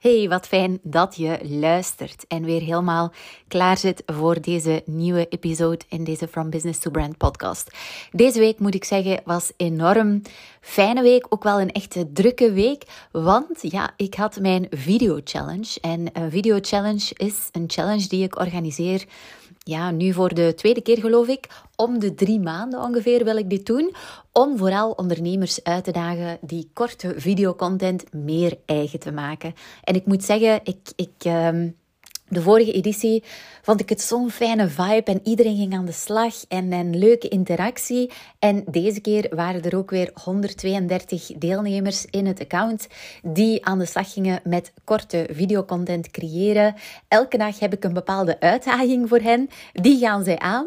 Hey, wat fijn dat je luistert en weer helemaal klaar zit voor deze nieuwe episode in deze From Business to Brand podcast. Deze week moet ik zeggen was enorm fijne week, ook wel een echte drukke week, want ja, ik had mijn video challenge en een video challenge is een challenge die ik organiseer ja, nu voor de tweede keer geloof ik, om de drie maanden ongeveer wil ik dit doen, om vooral ondernemers uit te dagen die korte videocontent meer eigen te maken. En ik moet zeggen, ik, ik, ehm, de vorige editie vond ik het zo'n fijne vibe en iedereen ging aan de slag en een leuke interactie. En deze keer waren er ook weer 132 deelnemers in het account die aan de slag gingen met korte videocontent creëren. Elke dag heb ik een bepaalde uitdaging voor hen. Die gaan zij aan.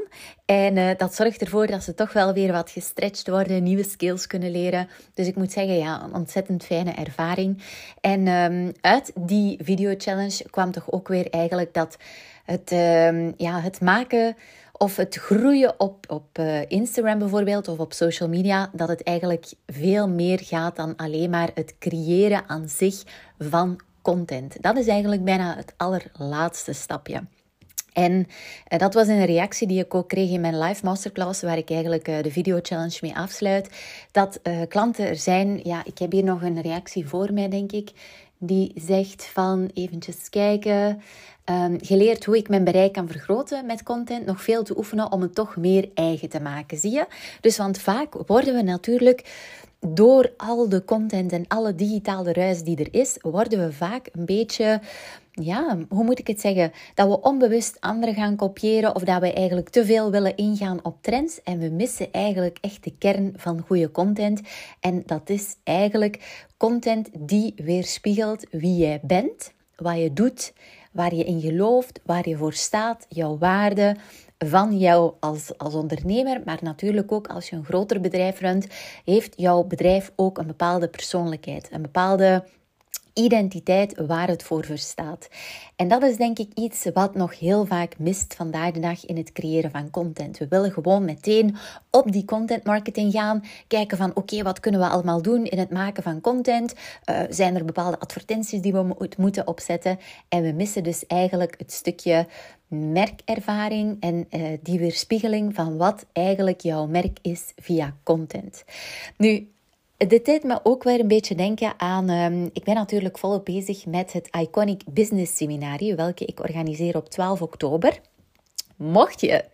En uh, dat zorgt ervoor dat ze toch wel weer wat gestretched worden, nieuwe skills kunnen leren. Dus ik moet zeggen, ja, een ontzettend fijne ervaring. En um, uit die video challenge kwam toch ook weer eigenlijk dat het, uh, ja, het maken of het groeien op, op uh, Instagram bijvoorbeeld of op social media, dat het eigenlijk veel meer gaat dan alleen maar het creëren aan zich van content. Dat is eigenlijk bijna het allerlaatste stapje. En uh, dat was een reactie die ik ook kreeg in mijn live masterclass, waar ik eigenlijk uh, de video challenge mee afsluit. Dat uh, klanten er zijn, ja, ik heb hier nog een reactie voor mij, denk ik, die zegt van eventjes kijken. Um, geleerd hoe ik mijn bereik kan vergroten met content, nog veel te oefenen om het toch meer eigen te maken, zie je? Dus want vaak worden we natuurlijk door al de content en alle digitale ruis die er is, worden we vaak een beetje ja, hoe moet ik het zeggen? Dat we onbewust anderen gaan kopiëren of dat we eigenlijk te veel willen ingaan op trends en we missen eigenlijk echt de kern van goede content. En dat is eigenlijk content die weerspiegelt wie jij bent, wat je doet, waar je in gelooft, waar je voor staat, jouw waarden, van jou als, als ondernemer, maar natuurlijk ook als je een groter bedrijf runt, heeft jouw bedrijf ook een bepaalde persoonlijkheid, een bepaalde identiteit waar het voor verstaat. En dat is denk ik iets wat nog heel vaak mist vandaag de dag in het creëren van content. We willen gewoon meteen op die content marketing gaan, kijken van oké, wat kunnen we allemaal doen in het maken van content? Uh, zijn er bepaalde advertenties die we moeten opzetten? En we missen dus eigenlijk het stukje merkervaring en uh, die weerspiegeling van wat eigenlijk jouw merk is via content. Nu, dit deed me ook weer een beetje denken aan. Um, ik ben natuurlijk volop bezig met het Iconic Business Seminarie, welke ik organiseer op 12 oktober. Mocht je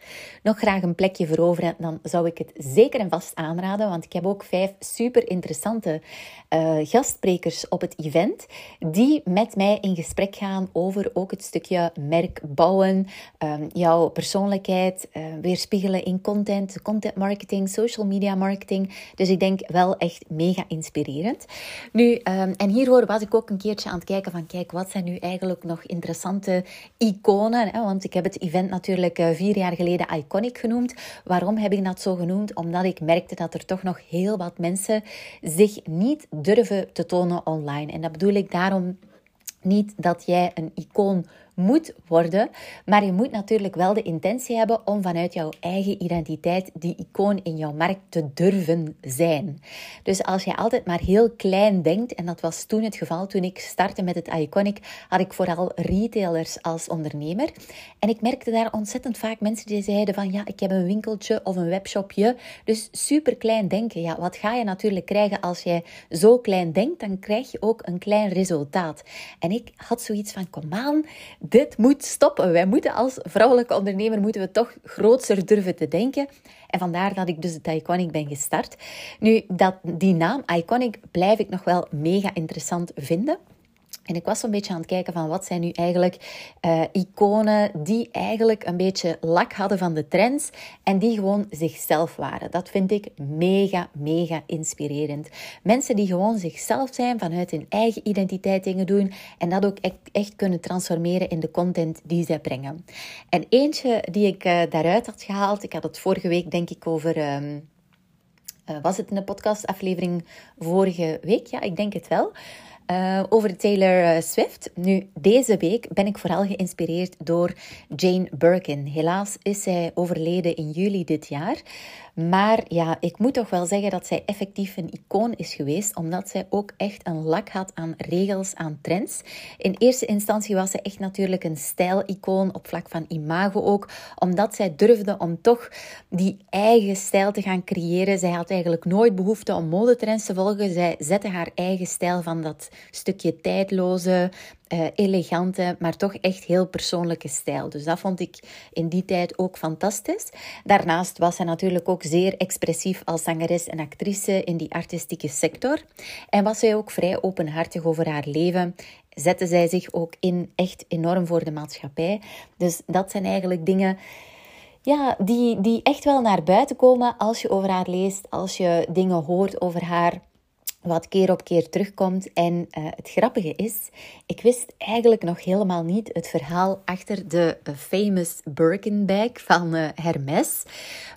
nog graag een plekje veroveren, dan zou ik het zeker en vast aanraden. Want ik heb ook vijf super interessante uh, gastsprekers op het event. Die met mij in gesprek gaan over ook het stukje merk bouwen. Um, jouw persoonlijkheid uh, weerspiegelen in content, content marketing, social media marketing. Dus ik denk wel echt mega inspirerend. Nu, um, en hiervoor was ik ook een keertje aan het kijken van kijk, wat zijn nu eigenlijk nog interessante iconen? Hè? Want ik heb het event natuurlijk uh, vier jaar geleden Iconic genoemd. Waarom heb ik dat zo genoemd? Omdat ik merkte dat er toch nog heel wat mensen zich niet durven te tonen online. En dat bedoel ik daarom niet dat jij een icoon moet worden. Maar je moet natuurlijk wel de intentie hebben om vanuit jouw eigen identiteit die icoon in jouw markt te durven zijn. Dus als je altijd maar heel klein denkt, en dat was toen het geval toen ik startte met het Iconic, had ik vooral retailers als ondernemer. En ik merkte daar ontzettend vaak mensen die zeiden van ja, ik heb een winkeltje of een webshopje. Dus super klein denken. Ja, wat ga je natuurlijk krijgen als jij zo klein denkt? Dan krijg je ook een klein resultaat. En ik had zoiets van kom aan, dit moet stoppen. Wij moeten als vrouwelijke ondernemer moeten we toch grootser durven te denken. En vandaar dat ik dus het Iconic ben gestart. Nu, dat, die naam Iconic blijf ik nog wel mega interessant vinden. En ik was zo'n beetje aan het kijken van wat zijn nu eigenlijk uh, iconen die eigenlijk een beetje lak hadden van de trends en die gewoon zichzelf waren. Dat vind ik mega, mega inspirerend. Mensen die gewoon zichzelf zijn, vanuit hun eigen identiteit dingen doen en dat ook echt, kunnen transformeren in de content die zij brengen. En eentje die ik uh, daaruit had gehaald, ik had het vorige week denk ik over... Um, uh, was het de podcastaflevering vorige week? Ja, ik denk het wel. Uh, over Taylor eh, Swift. Nu, deze week ben ik vooral geïnspireerd door Jane Birkin. Helaas is zij overleden in juli dit jaar. Maar ja, ik moet toch wel zeggen dat zij effectief een icoon is geweest, omdat zij ook echt een lak had aan regels, aan trends. In eerste instantie was ze echt natuurlijk een stijlicoon op vlak van imago ook, omdat zij durfde om toch die eigen stijl te gaan creëren. Zij had eigenlijk nooit behoefte om modetrends te volgen. Zij zette haar eigen stijl van dat stukje tijdloze, uh, elegante, maar toch echt heel persoonlijke stijl. Dus dat vond ik in die tijd ook fantastisch. Daarnaast was zij natuurlijk ook zeer expressief als zangeres en actrice in die artistieke sector. En was zij ook vrij openhartig over haar leven. Zette zij zich ook in echt enorm voor de maatschappij. Dus dat zijn eigenlijk dingen ja, die, die echt wel naar buiten komen als je over haar leest, als je dingen hoort over haar wat keer op keer terugkomt. En uh, het grappige is, ik wist eigenlijk nog helemaal niet het verhaal achter de uh, famous Birkin bag van uh, Hermes.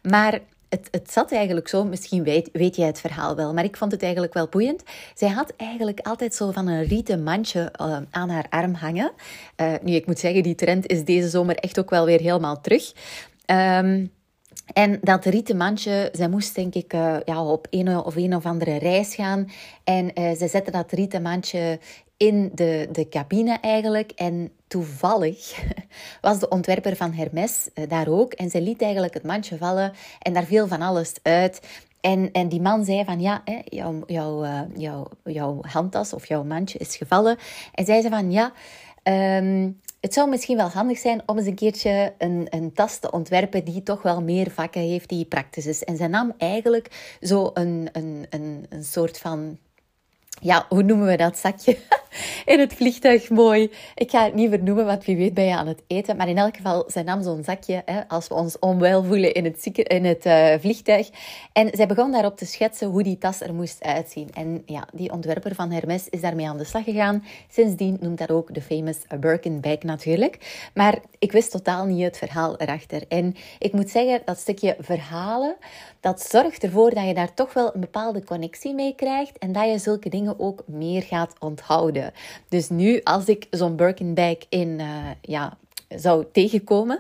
Maar het, het zat eigenlijk zo, misschien weet, weet jij het verhaal wel, maar ik vond het eigenlijk wel boeiend. Zij had eigenlijk altijd zo van een rieten mandje aan haar arm hangen. nu, ik moet zeggen, die trend is deze zomer echt ook wel weer helemaal terug. Um, en dat rieten mandje, zij moest denk ik uh, ja, op een of een of andere reis gaan. En uh, ze zette dat rieten mandje in de, de cabine eigenlijk. En toevallig was de ontwerper van Hermes uh, daar ook. En ze liet eigenlijk het mandje vallen en daar viel van alles uit. En, en die man zei van, ja, hè, jouw, jouw, jouw, jouw handtas of jouw mandje is gevallen. En zij zei van, ja... Um, het zou misschien wel handig zijn om eens een keertje een, een tas te ontwerpen die toch wel meer vakken heeft, die praktisch is. En zij nam eigenlijk zo een, een, een, een soort van ja, hoe noemen we dat zakje? in het vliegtuig mooi. Ik ga het niet vernoemen, want wie weet ben je aan het eten. Maar in elk geval, zij nam zo'n zakje hè, als we ons onwel voelen in het, in het uh, vliegtuig. En zij begon daarop te schetsen hoe die tas er moest uitzien. En ja, die ontwerper van Hermes is daarmee aan de slag gegaan. Sindsdien noemt dat ook de famous Birkin bag natuurlijk. Maar ik wist totaal niet het verhaal erachter. En ik moet zeggen, dat stukje verhalen, dat zorgt ervoor dat je daar toch wel een bepaalde connectie mee krijgt. En dat je zulke dingen ook meer gaat onthouden. Dus nu, als ik zo'n Birkin bag in, uh, ja, zou tegenkomen,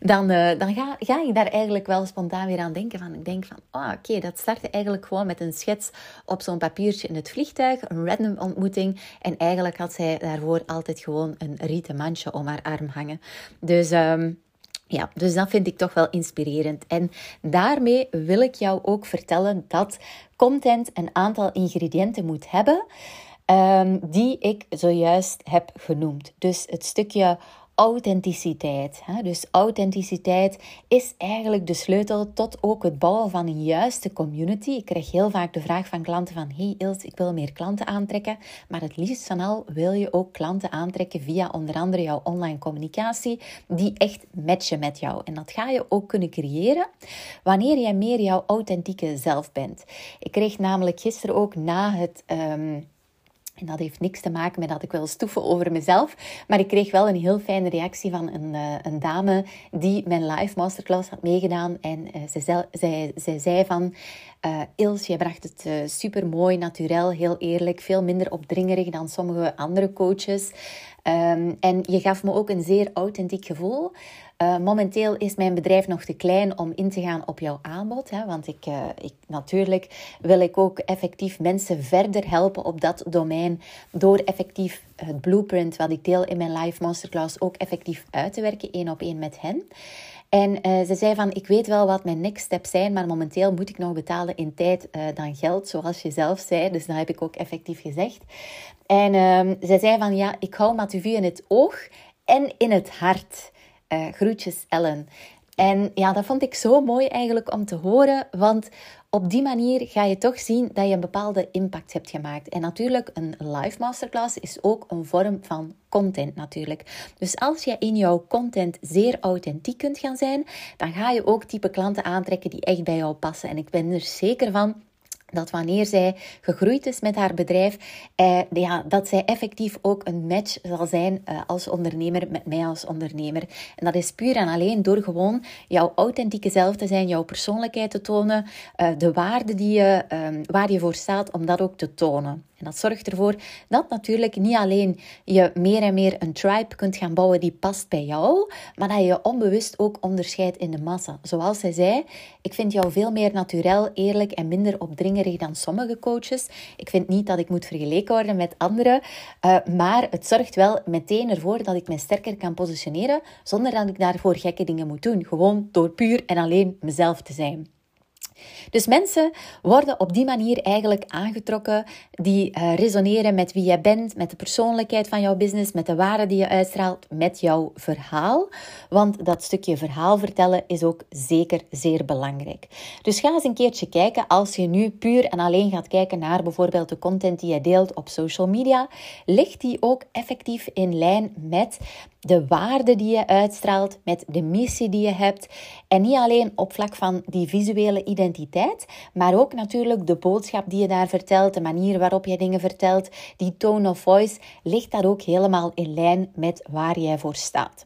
dan, uh, dan ga, ga ik daar eigenlijk wel spontaan weer aan denken. Van, ik denk van, oh, oké, dat startte eigenlijk gewoon met een schets op zo'n papiertje in het vliegtuig, een random ontmoeting. En eigenlijk had zij daarvoor altijd gewoon een rieten mandje om haar arm hangen. Dus... Um, ja, dus dat vind ik toch wel inspirerend. En daarmee wil ik jou ook vertellen dat content een aantal ingrediënten moet hebben um, die ik zojuist heb genoemd. Dus het stukje authenticiteit. Dus authenticiteit is eigenlijk de sleutel tot ook het bouwen van een juiste community. Ik krijg heel vaak de vraag van klanten van hey Ils, ik wil meer klanten aantrekken. Maar het liefst van al wil je ook klanten aantrekken via onder andere jouw online communicatie die echt matchen met jou. En dat ga je ook kunnen creëren wanneer jij meer jouw authentieke zelf bent. Ik kreeg namelijk gisteren ook na het... Um, en dat heeft niks te maken met dat ik wil stoeven over mezelf. Maar ik kreeg wel een heel fijne reactie van een, uh, een dame die mijn live masterclass had meegedaan. En uh, zij, zij zei van... Uh, Ils, je bracht het super mooi, natuurlijk, heel eerlijk. Veel minder opdringerig dan sommige andere coaches. Um, en je gaf me ook een zeer authentiek gevoel. Uh, momenteel is mijn bedrijf nog te klein om in te gaan op jouw aanbod. Hè, want ik, uh, ik, natuurlijk wil ik ook effectief mensen verder helpen op dat domein. Door effectief het blueprint wat ik deel in mijn live masterclass ook effectief uit te werken, één op één met hen. En uh, ze zei van, ik weet wel wat mijn next steps zijn, maar momenteel moet ik nog betalen in tijd uh, dan geld, zoals je zelf zei. Dus dat heb ik ook effectief gezegd. En uh, ze zei van, ja, ik hou Matuvu in het oog en in het hart. Uh, groetjes Ellen. En ja, dat vond ik zo mooi eigenlijk om te horen, want op die manier ga je toch zien dat je een bepaalde impact hebt gemaakt. En natuurlijk, een live masterclass is ook een vorm van content natuurlijk. Dus als je in jouw content zeer authentiek kunt gaan zijn, dan ga je ook type klanten aantrekken die echt bij jou passen. En ik ben er zeker van dat wanneer zij gegroeid is met haar bedrijf, eh, ja, dat zij effectief ook een match zal zijn eh, als ondernemer met mij als ondernemer. En dat is puur en alleen door gewoon jouw authentieke zelf te zijn, jouw persoonlijkheid te tonen, uh, de waarde die je, ehm, waar je voor staat, om dat ook te tonen. En dat zorgt ervoor dat natuurlijk niet alleen je meer en meer een tribe kunt gaan bouwen die past bij jou, maar dat je onbewust ook onderscheidt in de massa. Zoals zij zei, ik vind jou veel meer naturel, eerlijk en minder opdringerig dan sommige coaches. Ik vind niet dat ik moet vergeleken worden met anderen, uh, maar het zorgt wel meteen ervoor dat ik me sterker kan positioneren zonder dat ik daarvoor gekke dingen moet doen. Gewoon door puur en alleen mezelf te zijn. Dus mensen worden op die manier eigenlijk aangetrokken die uh, resoneren met wie jij bent, met de persoonlijkheid van jouw business, met de waarde die je uitstraalt, met jouw verhaal. Want dat stukje verhaal vertellen is ook zeker zeer belangrijk. Dus ga eens een keertje kijken als je nu puur en alleen gaat kijken naar bijvoorbeeld de content die je deelt op social media. Ligt die ook effectief in lijn met de waarde die je uitstraalt, met de missie die je hebt. En niet alleen op vlak van die visuele identiteit, maar ook natuurlijk de boodschap die je daar vertelt, de manier waarop je dingen vertelt, die tone of voice, ligt daar ook helemaal in lijn met waar jij voor staat.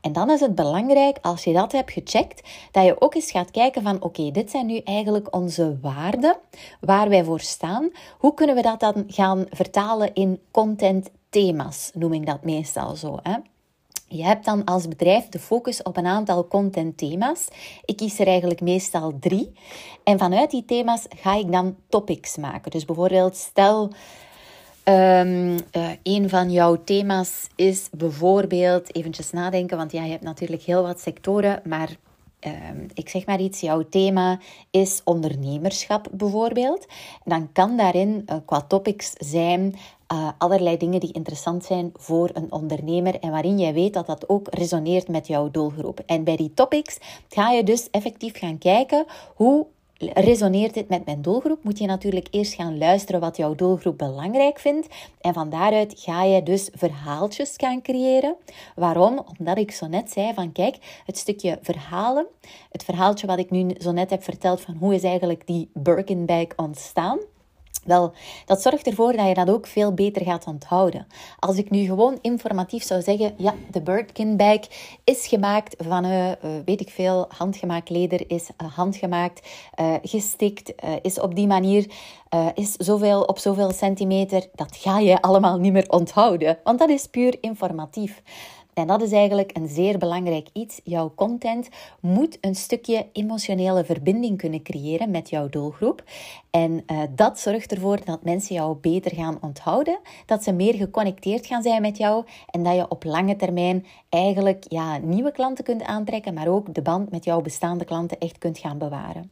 En dan is het belangrijk, als je dat hebt gecheckt, dat je ook eens gaat kijken van oké, dit zijn nu eigenlijk onze waarden, waar wij voor staan. Hoe kunnen we dat dan gaan vertalen in content thema's, noem ik dat meestal zo. Hè? Je hebt dan als bedrijf de focus op een aantal content-thema's. Ik kies er eigenlijk meestal drie. En vanuit die thema's ga ik dan topics maken. Dus bijvoorbeeld, stel. Um, uh, een van jouw thema's is bijvoorbeeld, eventjes nadenken, want ja, je hebt natuurlijk heel wat sectoren, maar Ehm, ik zeg maar iets, jouw thema is ondernemerschap bijvoorbeeld. Dan kan daarin uh, qua topics zijn uh, allerlei dingen die interessant zijn voor een ondernemer en waarin jij weet dat dat ook resoneert met jouw doelgroep. En bij die topics ga je dus effectief gaan kijken hoe resoneert dit met mijn doelgroep, moet je natuurlijk eerst gaan luisteren wat jouw doelgroep belangrijk vindt. En van daaruit ga je dus verhaaltjes gaan creëren. Waarom? Omdat ik zo net zei van kijk, het stukje verhalen, het verhaaltje wat ik nu zo net heb verteld van hoe is eigenlijk die Birkin bag ontstaan. Wel, dat zorgt ervoor dat je dat ook veel beter gaat onthouden. Als ik nu gewoon informatief zou zeggen, ja, de Birkin bag is gemaakt van, uh, weet ik veel, handgemaakt leder, is uh, handgemaakt, gestikt, is op die manier, is zoveel op zoveel centimeter. Dat ga je allemaal niet meer onthouden, want dat is puur informatief. En dat is eigenlijk een zeer belangrijk iets. Jouw content moet een stukje emotionele verbinding kunnen creëren met jouw doelgroep. En uh, dat zorgt ervoor dat mensen jou beter gaan onthouden, dat ze meer geconnecteerd gaan zijn met jou en dat je op lange termijn eigenlijk ja, nieuwe klanten kunt aantrekken, maar ook de band met jouw bestaande klanten echt kunt gaan bewaren.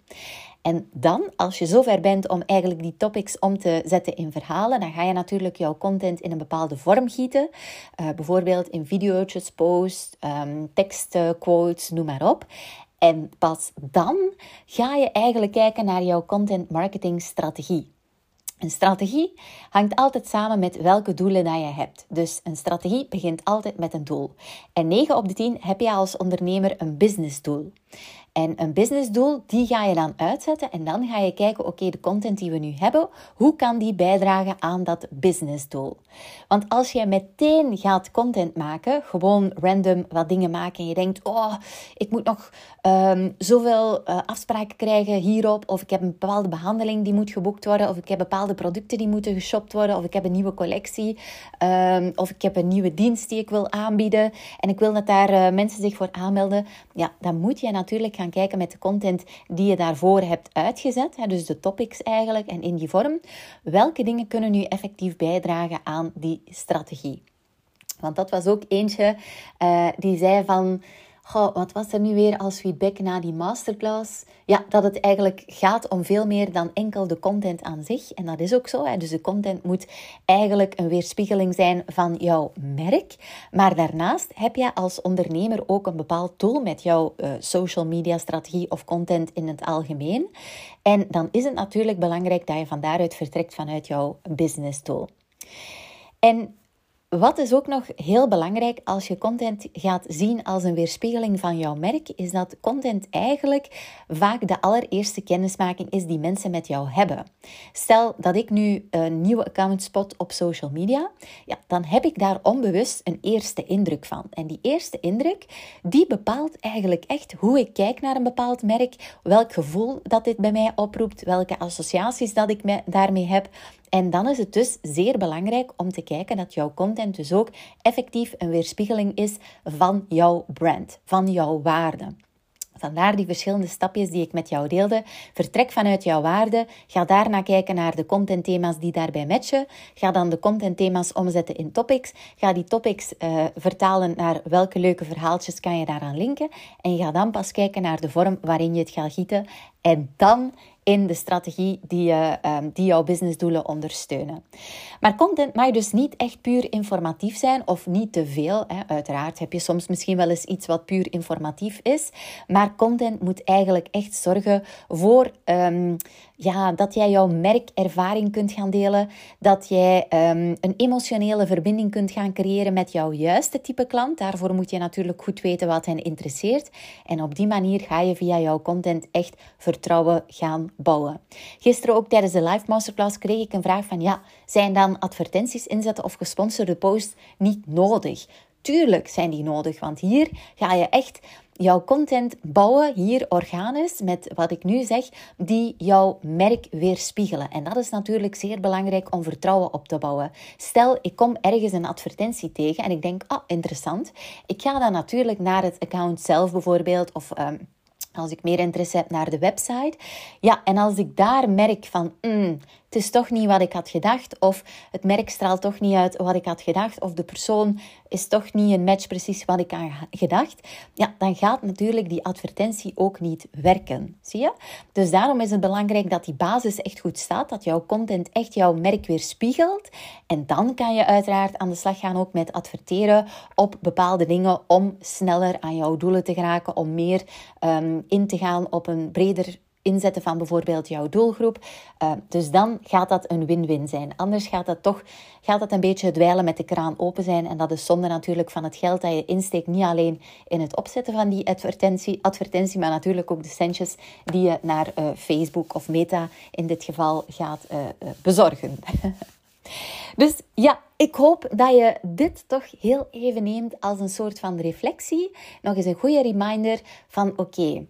En dan, als je zover bent om eigenlijk die topics om te zetten in verhalen, dan ga je natuurlijk jouw content in een bepaalde vorm gieten. Uh, bijvoorbeeld in video's, posts, um, teksten, quotes, noem maar op. En pas dan ga je eigenlijk kijken naar jouw content marketing strategie. Een strategie hangt altijd samen met welke doelen dat je hebt. Dus een strategie begint altijd met een doel. En 9 op de 10 heb je als ondernemer een businessdoel. En een businessdoel, die ga je dan uitzetten en dan ga je kijken, oké, de content die we nu hebben, hoe kan die bijdragen aan dat businessdoel? Want als je meteen gaat content maken, gewoon random wat dingen maken en je denkt, oh, ik moet nog um, zoveel uh, afspraken krijgen hierop, of ik heb een bepaalde behandeling die moet geboekt worden, of ik heb bepaalde producten die moeten geshopt worden, of ik heb een nieuwe collectie, um, of ik heb een nieuwe dienst die ik wil aanbieden en ik wil dat daar uh, mensen zich voor aanmelden, ja, dan moet je natuurlijk kijken met de content die je daarvoor hebt uitgezet, dus de topics eigenlijk en in die vorm, welke dingen kunnen nu effectief bijdragen aan die strategie. Want dat was ook eentje uh, die zei van Wat was er nu weer als feedback na die masterclass? Ja, dat het eigenlijk gaat om veel meer dan enkel de content aan zich. En dat is ook zo. Hè? Dus de content moet eigenlijk een weerspiegeling zijn van jouw merk. Maar daarnaast heb je als ondernemer ook een bepaald doel met jouw uh, social media strategie of content in het algemeen. En dan is het natuurlijk belangrijk dat je van daaruit vertrekt vanuit jouw business doel. En wat is ook nog heel belangrijk als je content gaat zien als een weerspiegeling van jouw merk, is dat content eigenlijk vaak de allereerste kennismaking is die mensen met jou hebben. Stel dat ik nu een nieuwe account spot op social media, ja, dan heb ik daar onbewust een eerste indruk van. En die eerste indruk, die bepaalt eigenlijk echt hoe ik kijk naar een bepaald merk, welk gevoel dat dit bij mij oproept, welke associaties dat ik daarmee heb. En dan is het dus zeer belangrijk om te kijken dat jouw content dus ook effectief een weerspiegeling is van jouw brand, van jouw waarde. Vandaar die verschillende stapjes die ik met jou deelde. Vertrek vanuit jouw waarde. Ga daarna kijken naar de contentthema's die daarbij matchen. Ga dan de contentthema's omzetten in topics. Ga die topics uh, vertalen naar welke leuke verhaaltjes kan je daaraan linken. En ga dan pas kijken naar de vorm waarin je het gaat gieten. En dan in de strategie die, uh, die jouw businessdoelen ondersteunen. Maar content mag dus niet echt puur informatief zijn of niet te veel. Uiteraard heb je soms misschien wel eens iets wat puur informatief is, maar content moet eigenlijk echt zorgen voor um, ja, dat jij jouw merkervaring kunt gaan delen, dat jij um, een emotionele verbinding kunt gaan creëren met jouw juiste type klant. Daarvoor moet je natuurlijk goed weten wat hen interesseert. En op die manier ga je via jouw content echt vertrouwen gaan bouwen. Gisteren ook tijdens de live masterclass kreeg ik een vraag van ja, zijn dan advertenties inzetten of gesponsorde posts niet nodig? Tuurlijk zijn die nodig, want hier ga je echt jouw content bouwen, hier organisch, met wat ik nu zeg, die jouw merk weerspiegelen. En dat is natuurlijk zeer belangrijk om vertrouwen op te bouwen. Stel, ik kom ergens een advertentie tegen en ik denk, ah, interessant. Ik ga dan natuurlijk naar het account zelf bijvoorbeeld, of... Um, als ik meer interesse heb naar de website. Ja, en als ik daar merk van, mm, het is toch niet wat ik had gedacht, of het merk straalt toch niet uit wat ik had gedacht, of de persoon is toch niet een match precies wat ik had gedacht, ja, dan gaat natuurlijk die advertentie ook niet werken. Zie je? Dus daarom is het belangrijk dat die basis echt goed staat, dat jouw content echt jouw merk weer spiegelt. En dan kan je uiteraard aan de slag gaan ook met adverteren op bepaalde dingen om sneller aan jouw doelen te geraken, om meer ehm, in te gaan op een breder inzetten van bijvoorbeeld jouw doelgroep. Uh, dus dan gaat dat een win-win zijn. Anders gaat dat toch gaat dat een beetje dweilen met de kraan open zijn. En dat is zonde natuurlijk van het geld dat je insteekt. Niet alleen in het opzetten van die advertentie, advertentie maar natuurlijk ook de centjes die je naar uh, Facebook of Meta in dit geval gaat uh, bezorgen. dus ja, ik hoop dat je dit toch heel even neemt als een soort van reflectie. Nog eens een goede reminder van oké.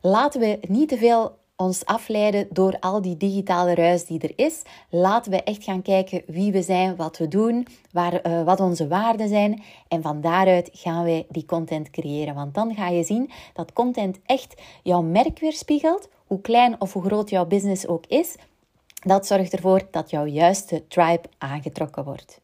Laten we niet te veel ons afleiden door al die digitale ruis die er is. Laten we echt gaan kijken wie we zijn, wat we doen, waar, uh, wat onze waarden zijn. En van daaruit gaan wij die content creëren. Want dan ga je zien dat content echt jouw merk weerspiegelt. Hoe klein of hoe groot jouw business ook is. Dat zorgt ervoor dat jouw juiste tribe aangetrokken wordt.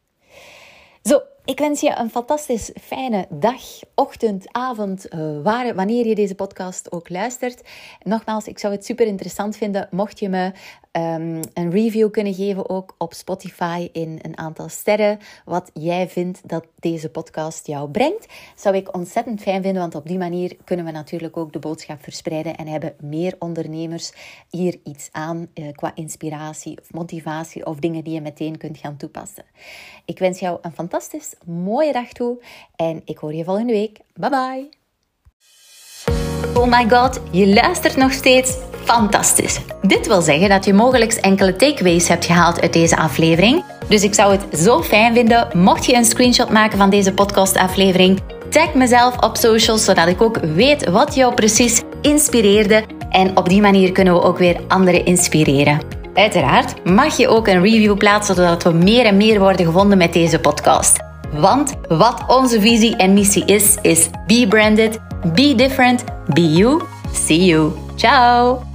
Zo, ik wens je een fantastisch fijne dag, ochtend, avond, waar, wanneer je deze podcast ook luistert. Nogmaals, ik zou het super interessant vinden mocht je me um, een review kunnen geven ook op Spotify in een aantal sterren. Wat jij vindt dat deze podcast jou brengt. Zou ik ontzettend fijn vinden, want op die manier kunnen we natuurlijk ook de boodschap verspreiden en hebben meer ondernemers hier iets aan uh, qua inspiratie of motivatie of dingen die je meteen kunt gaan toepassen. Ik wens jou een fantastisch mooie dag toe en ik hoor je volgende week. Bye bye! Oh my god, je luistert nog steeds? Fantastisch. Dit wil zeggen dat je mogelijk enkele takeaways hebt gehaald uit deze aflevering. Dus ik zou het zo fijn vinden mocht je een screenshot maken van deze podcastaflevering. Tag mezelf op socials zodat ik ook weet wat jou precies inspireerde. En op die manier kunnen we ook weer anderen inspireren. Uiteraard mag je ook een review plaatsen zodat we meer en meer worden gevonden met deze podcast. Want wat onze visie en missie is, is be branded, be different, be you. See you. Ciao!